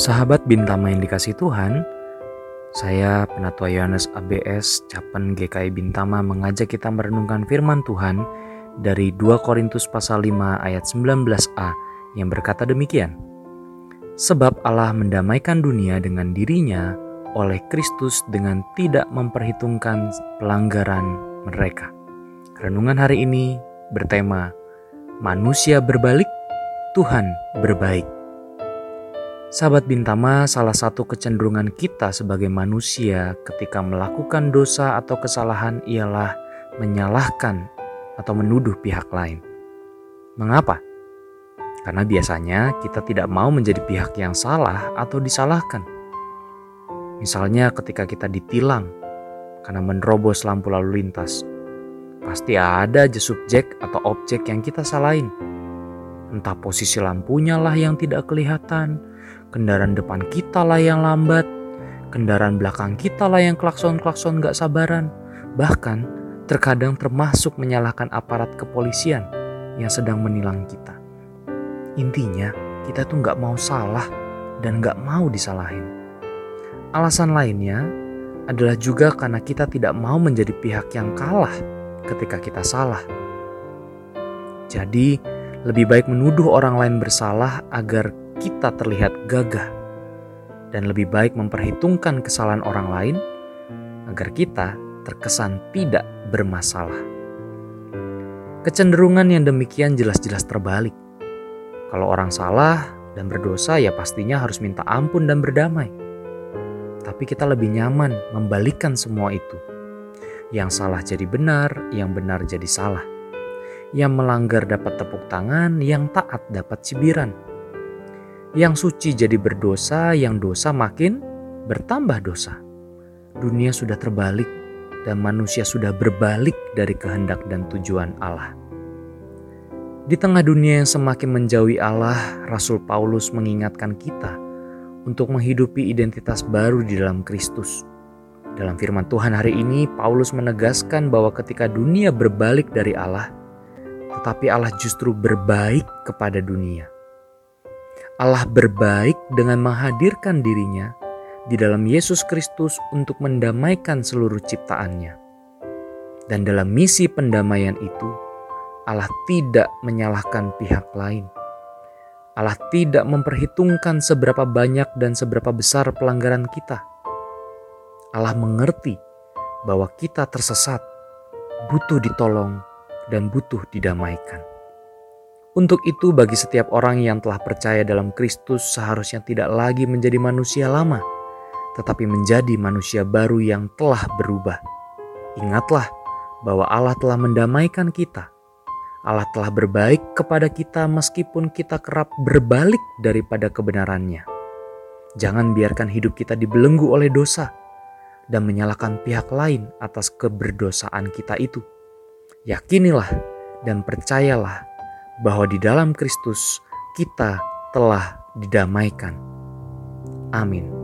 Sahabat Bintama yang dikasih Tuhan, saya Penatua Yohanes ABS Capen GKI Bintama mengajak kita merenungkan firman Tuhan dari 2 Korintus pasal 5 ayat 19a yang berkata demikian. Sebab Allah mendamaikan dunia dengan dirinya oleh Kristus dengan tidak memperhitungkan pelanggaran mereka. Renungan hari ini bertema Manusia berbalik, Tuhan berbaik. Sahabat Bintama, salah satu kecenderungan kita sebagai manusia ketika melakukan dosa atau kesalahan ialah menyalahkan atau menuduh pihak lain. Mengapa? Karena biasanya kita tidak mau menjadi pihak yang salah atau disalahkan. Misalnya ketika kita ditilang karena menerobos lampu lalu lintas. Pasti ada aja subjek atau objek yang kita salahin. Entah posisi lampunya lah yang tidak kelihatan, Kendaraan depan kita lah yang lambat, kendaraan belakang kita lah yang klakson-klakson gak sabaran. Bahkan terkadang termasuk menyalahkan aparat kepolisian yang sedang menilang kita. Intinya kita tuh gak mau salah dan gak mau disalahin. Alasan lainnya adalah juga karena kita tidak mau menjadi pihak yang kalah ketika kita salah. Jadi, lebih baik menuduh orang lain bersalah agar kita terlihat gagah dan lebih baik memperhitungkan kesalahan orang lain agar kita terkesan tidak bermasalah. Kecenderungan yang demikian jelas-jelas terbalik. Kalau orang salah dan berdosa ya pastinya harus minta ampun dan berdamai. Tapi kita lebih nyaman membalikkan semua itu. Yang salah jadi benar, yang benar jadi salah. Yang melanggar dapat tepuk tangan, yang taat dapat cibiran yang suci jadi berdosa, yang dosa makin bertambah dosa. Dunia sudah terbalik dan manusia sudah berbalik dari kehendak dan tujuan Allah. Di tengah dunia yang semakin menjauhi Allah, Rasul Paulus mengingatkan kita untuk menghidupi identitas baru di dalam Kristus. Dalam firman Tuhan hari ini, Paulus menegaskan bahwa ketika dunia berbalik dari Allah, tetapi Allah justru berbaik kepada dunia. Allah berbaik dengan menghadirkan dirinya di dalam Yesus Kristus untuk mendamaikan seluruh ciptaannya. Dan dalam misi pendamaian itu, Allah tidak menyalahkan pihak lain. Allah tidak memperhitungkan seberapa banyak dan seberapa besar pelanggaran kita. Allah mengerti bahwa kita tersesat, butuh ditolong, dan butuh didamaikan. Untuk itu, bagi setiap orang yang telah percaya dalam Kristus, seharusnya tidak lagi menjadi manusia lama, tetapi menjadi manusia baru yang telah berubah. Ingatlah bahwa Allah telah mendamaikan kita. Allah telah berbaik kepada kita meskipun kita kerap berbalik daripada kebenarannya. Jangan biarkan hidup kita dibelenggu oleh dosa dan menyalahkan pihak lain atas keberdosaan kita itu. Yakinilah dan percayalah bahwa di dalam Kristus kita telah didamaikan. Amin.